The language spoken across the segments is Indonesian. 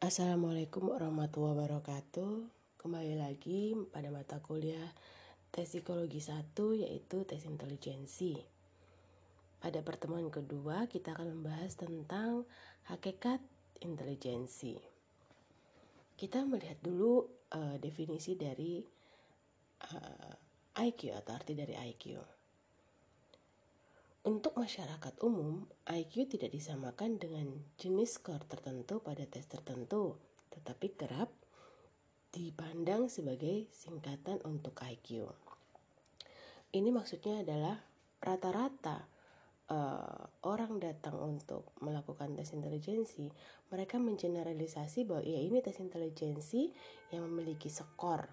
Assalamualaikum warahmatullahi wabarakatuh. Kembali lagi pada mata kuliah tes psikologi 1 yaitu tes intelijensi. Pada pertemuan kedua kita akan membahas tentang hakikat intelijensi. Kita melihat dulu uh, definisi dari uh, eh, IQ atau arti dari IQ. Untuk masyarakat umum, IQ tidak disamakan dengan jenis skor tertentu pada tes tertentu, tetapi kerap dipandang sebagai singkatan untuk IQ. Ini maksudnya adalah rata-rata uh, orang datang untuk melakukan tes intelijensi, mereka mengeneralisasi bahwa ya ini tes intelijensi yang memiliki skor.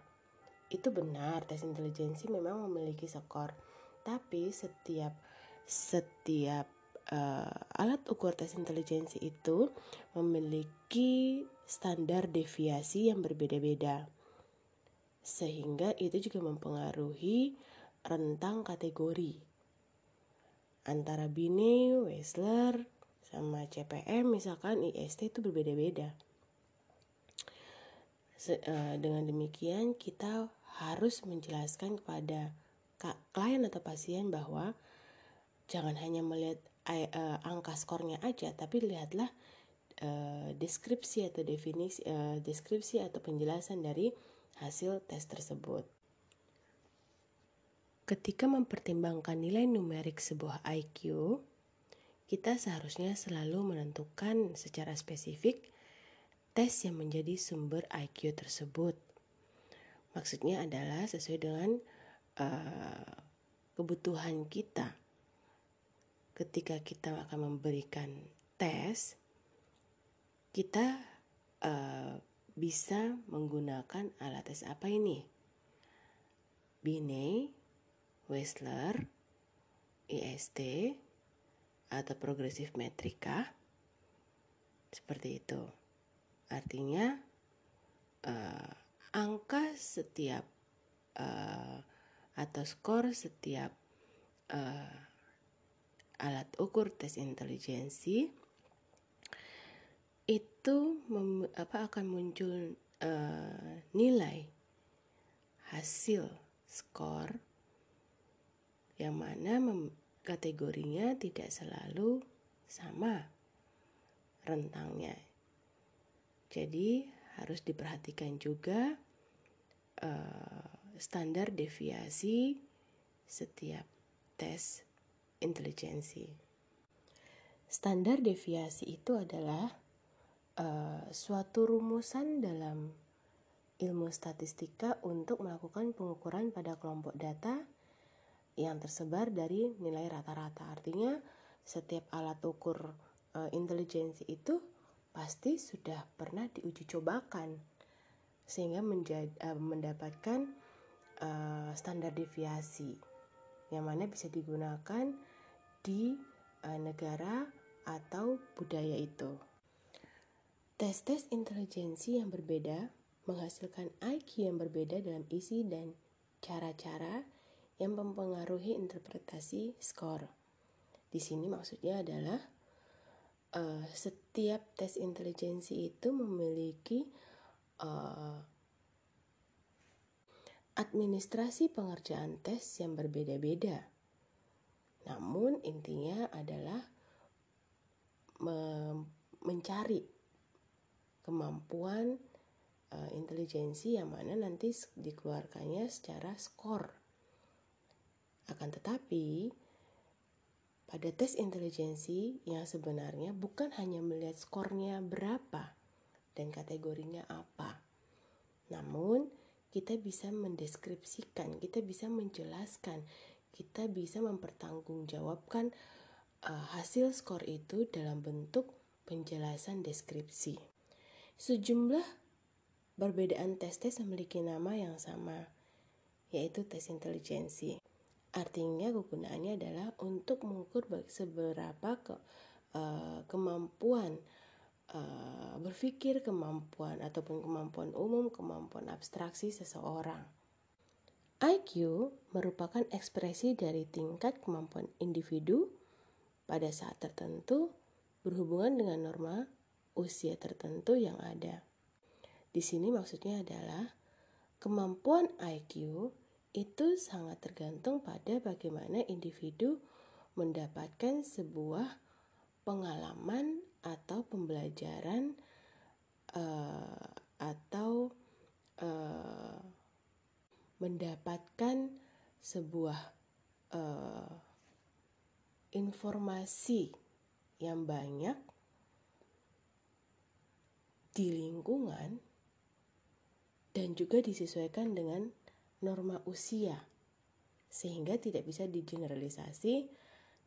Itu benar, tes intelijensi memang memiliki skor. Tapi setiap setiap uh, alat ukur tes intelijensi itu memiliki standar deviasi yang berbeda-beda. Sehingga itu juga mempengaruhi rentang kategori antara Binet, Wechsler, sama CPM misalkan IST itu berbeda-beda. Eh, dengan demikian kita harus menjelaskan kepada klien atau pasien bahwa jangan hanya melihat uh, angka skornya aja tapi lihatlah uh, deskripsi atau definisi uh, deskripsi atau penjelasan dari hasil tes tersebut. Ketika mempertimbangkan nilai numerik sebuah IQ, kita seharusnya selalu menentukan secara spesifik tes yang menjadi sumber IQ tersebut. Maksudnya adalah sesuai dengan uh, kebutuhan kita ketika kita akan memberikan tes, kita uh, bisa menggunakan alat tes apa ini? Binet, Wechsler, IST, atau progresif metrika, seperti itu. Artinya uh, angka setiap uh, atau skor setiap uh, alat ukur tes intelijensi itu mem, apa akan muncul uh, nilai hasil skor yang mana mem, kategorinya tidak selalu sama rentangnya. Jadi harus diperhatikan juga uh, standar deviasi setiap tes intelijensi. Standar deviasi itu adalah uh, suatu rumusan dalam ilmu statistika untuk melakukan pengukuran pada kelompok data yang tersebar dari nilai rata-rata. Artinya setiap alat ukur uh, intelijensi itu pasti sudah pernah diuji cobakan sehingga menjadi, uh, mendapatkan uh, standar deviasi yang mana bisa digunakan di uh, negara atau budaya itu. Tes-tes intelijensi yang berbeda menghasilkan IQ yang berbeda dalam isi dan cara-cara yang mempengaruhi interpretasi skor. Di sini maksudnya adalah uh, setiap tes intelijensi itu memiliki uh, administrasi pengerjaan tes yang berbeda-beda. Namun intinya adalah me mencari kemampuan uh, intelijensi yang mana nanti dikeluarkannya secara skor. Akan tetapi pada tes intelijensi yang sebenarnya bukan hanya melihat skornya berapa dan kategorinya apa. Namun kita bisa mendeskripsikan, kita bisa menjelaskan, kita bisa mempertanggungjawabkan uh, hasil skor itu dalam bentuk penjelasan deskripsi. Sejumlah perbedaan tes-tes memiliki nama yang sama, yaitu tes intelijensi. Artinya kegunaannya adalah untuk mengukur seberapa ke, uh, kemampuan uh, berpikir kemampuan ataupun kemampuan umum, kemampuan abstraksi seseorang. IQ merupakan ekspresi dari tingkat kemampuan individu pada saat tertentu berhubungan dengan norma usia tertentu yang ada. Di sini maksudnya adalah kemampuan IQ itu sangat tergantung pada bagaimana individu mendapatkan sebuah pengalaman atau pembelajaran uh, atau uh, mendapatkan sebuah uh, informasi yang banyak di lingkungan dan juga disesuaikan dengan norma usia sehingga tidak bisa digeneralisasi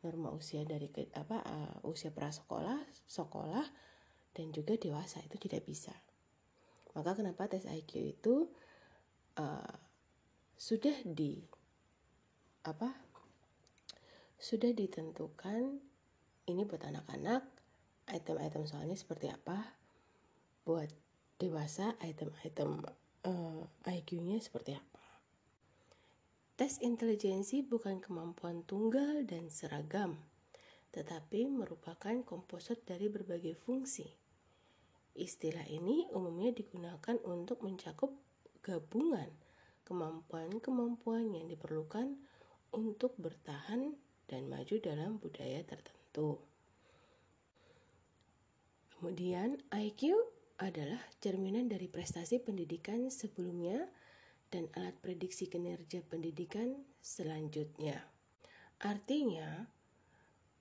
norma usia dari ke, apa uh, usia prasekolah, sekolah dan juga dewasa itu tidak bisa. Maka kenapa tes IQ itu uh, sudah di apa? Sudah ditentukan ini buat anak-anak item-item soalnya seperti apa? Buat dewasa item-item uh, eh, IQ-nya seperti apa? Tes intelijensi bukan kemampuan tunggal dan seragam, tetapi merupakan komposit dari berbagai fungsi. Istilah ini umumnya digunakan untuk mencakup gabungan kemampuan-kemampuan yang diperlukan untuk bertahan dan maju dalam budaya tertentu. Kemudian, IQ adalah cerminan dari prestasi pendidikan sebelumnya dan alat prediksi kinerja pendidikan selanjutnya. Artinya,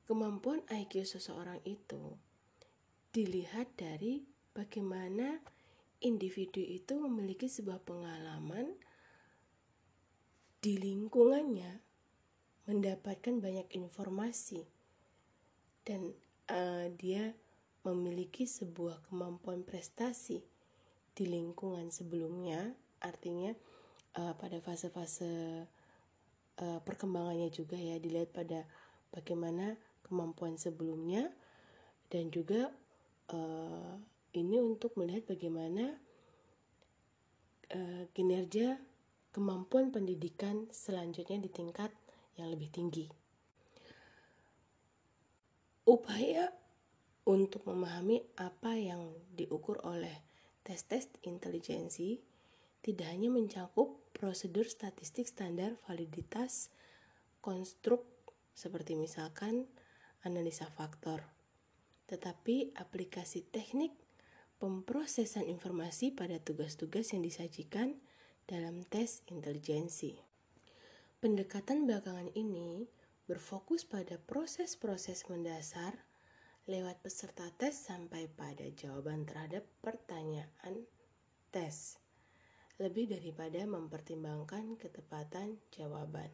kemampuan IQ seseorang itu dilihat dari bagaimana individu itu memiliki sebuah pengalaman di lingkungannya, mendapatkan banyak informasi, dan uh, dia memiliki sebuah kemampuan prestasi di lingkungan sebelumnya, artinya uh, pada fase-fase uh, perkembangannya juga ya dilihat pada bagaimana kemampuan sebelumnya dan juga uh, ini untuk melihat bagaimana uh, kinerja kemampuan pendidikan selanjutnya di tingkat yang lebih tinggi. Upaya untuk memahami apa yang diukur oleh tes-tes intelijensi tidak hanya mencakup prosedur statistik standar validitas konstruk seperti misalkan analisa faktor, tetapi aplikasi teknik pemrosesan informasi pada tugas-tugas yang disajikan dalam tes intelijensi. Pendekatan belakangan ini berfokus pada proses-proses mendasar lewat peserta tes sampai pada jawaban terhadap pertanyaan tes lebih daripada mempertimbangkan ketepatan jawaban.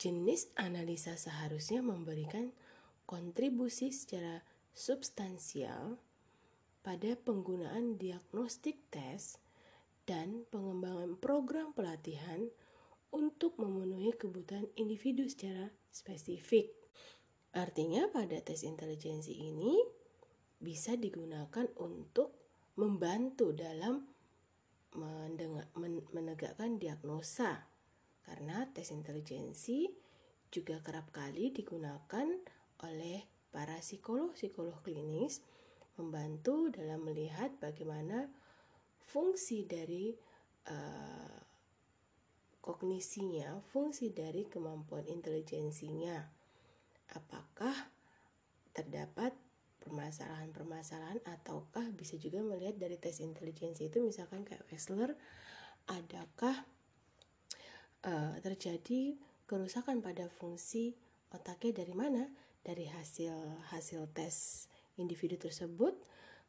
Jenis analisa seharusnya memberikan kontribusi secara substansial pada penggunaan diagnostik tes dan pengembangan program pelatihan untuk memenuhi kebutuhan individu secara spesifik. Artinya pada tes intelijensi ini bisa digunakan untuk membantu dalam menegakkan diagnosa karena tes intelijensi juga kerap kali digunakan oleh para psikolog-psikolog klinis membantu dalam melihat bagaimana fungsi dari uh, kognisinya, fungsi dari kemampuan intelijensinya. Apakah terdapat permasalahan-permasalahan ataukah bisa juga melihat dari tes intelijensi itu misalkan kayak Wessler adakah uh, terjadi kerusakan pada fungsi otaknya dari mana? Dari hasil hasil tes individu tersebut.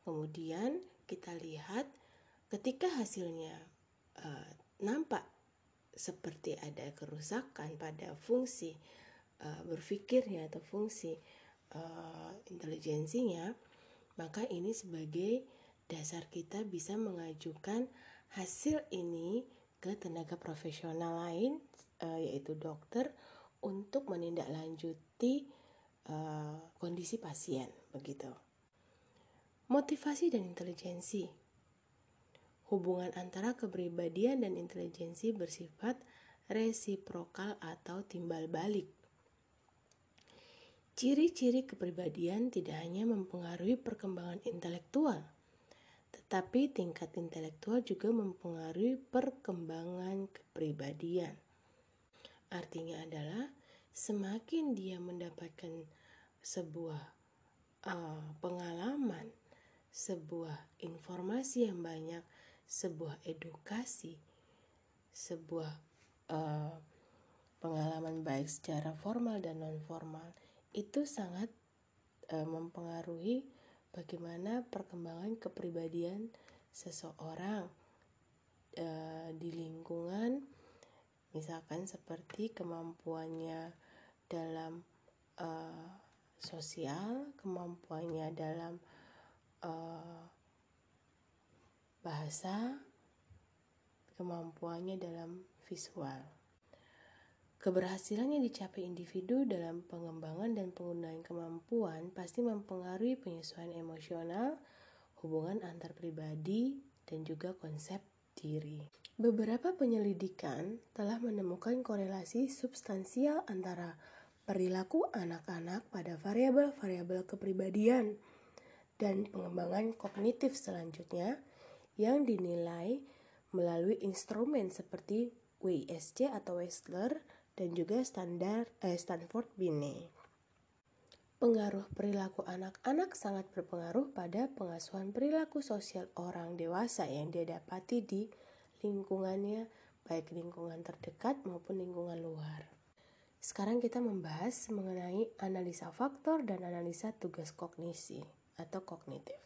Kemudian kita lihat ketika hasilnya uh, nampak seperti ada kerusakan pada fungsi uh, berpikirnya atau fungsi uh, intelijensinya, maka ini sebagai dasar kita bisa mengajukan hasil ini ke tenaga profesional lain uh, yaitu dokter untuk menindaklanjuti uh, kondisi pasien begitu. Motivasi dan intelijensi. Hubungan antara kepribadian dan intelijensi bersifat resiprokal atau timbal balik. Ciri-ciri kepribadian tidak hanya mempengaruhi perkembangan intelektual, tetapi tingkat intelektual juga mempengaruhi perkembangan kepribadian. Artinya adalah semakin dia mendapatkan sebuah uh, pengalaman, sebuah informasi yang banyak, sebuah edukasi, sebuah uh, pengalaman baik secara formal dan non formal itu sangat uh, mempengaruhi bagaimana perkembangan kepribadian seseorang uh, di lingkungan misalkan seperti kemampuannya dalam uh, sosial kemampuannya dalam uh, bahasa kemampuannya dalam visual Keberhasilan yang dicapai individu dalam pengembangan dan penggunaan kemampuan pasti mempengaruhi penyesuaian emosional, hubungan antar pribadi, dan juga konsep diri. Beberapa penyelidikan telah menemukan korelasi substansial antara perilaku anak-anak pada variabel-variabel kepribadian dan pengembangan kognitif selanjutnya yang dinilai melalui instrumen seperti WISC atau Wechsler dan juga standar eh, Stanford Binet. Pengaruh perilaku anak-anak sangat berpengaruh pada pengasuhan perilaku sosial orang dewasa yang dia dapati di lingkungannya, baik lingkungan terdekat maupun lingkungan luar. Sekarang kita membahas mengenai analisa faktor dan analisa tugas kognisi atau kognitif.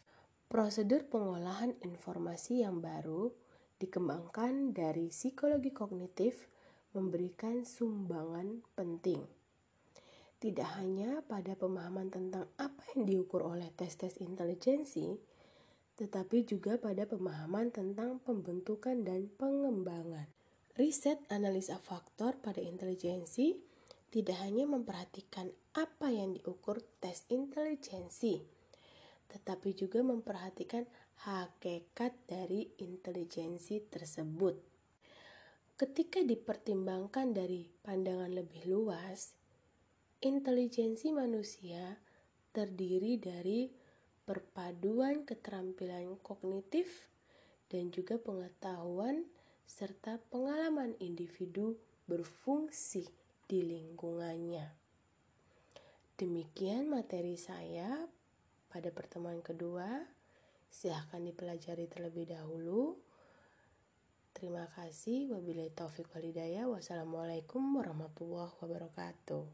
Prosedur pengolahan informasi yang baru dikembangkan dari psikologi kognitif memberikan sumbangan penting. Tidak hanya pada pemahaman tentang apa yang diukur oleh tes-tes intelijensi, tetapi juga pada pemahaman tentang pembentukan dan pengembangan. Riset analisa faktor pada intelijensi tidak hanya memperhatikan apa yang diukur tes intelijensi, tetapi juga memperhatikan hakikat dari intelijensi tersebut. Ketika dipertimbangkan dari pandangan lebih luas, intelijensi manusia terdiri dari perpaduan keterampilan kognitif dan juga pengetahuan serta pengalaman individu berfungsi di lingkungannya. Demikian materi saya pada pertemuan kedua. Silahkan dipelajari terlebih dahulu. Terima kasih. Wabillahi taufik walhidayah. Wassalamualaikum warahmatullahi wabarakatuh.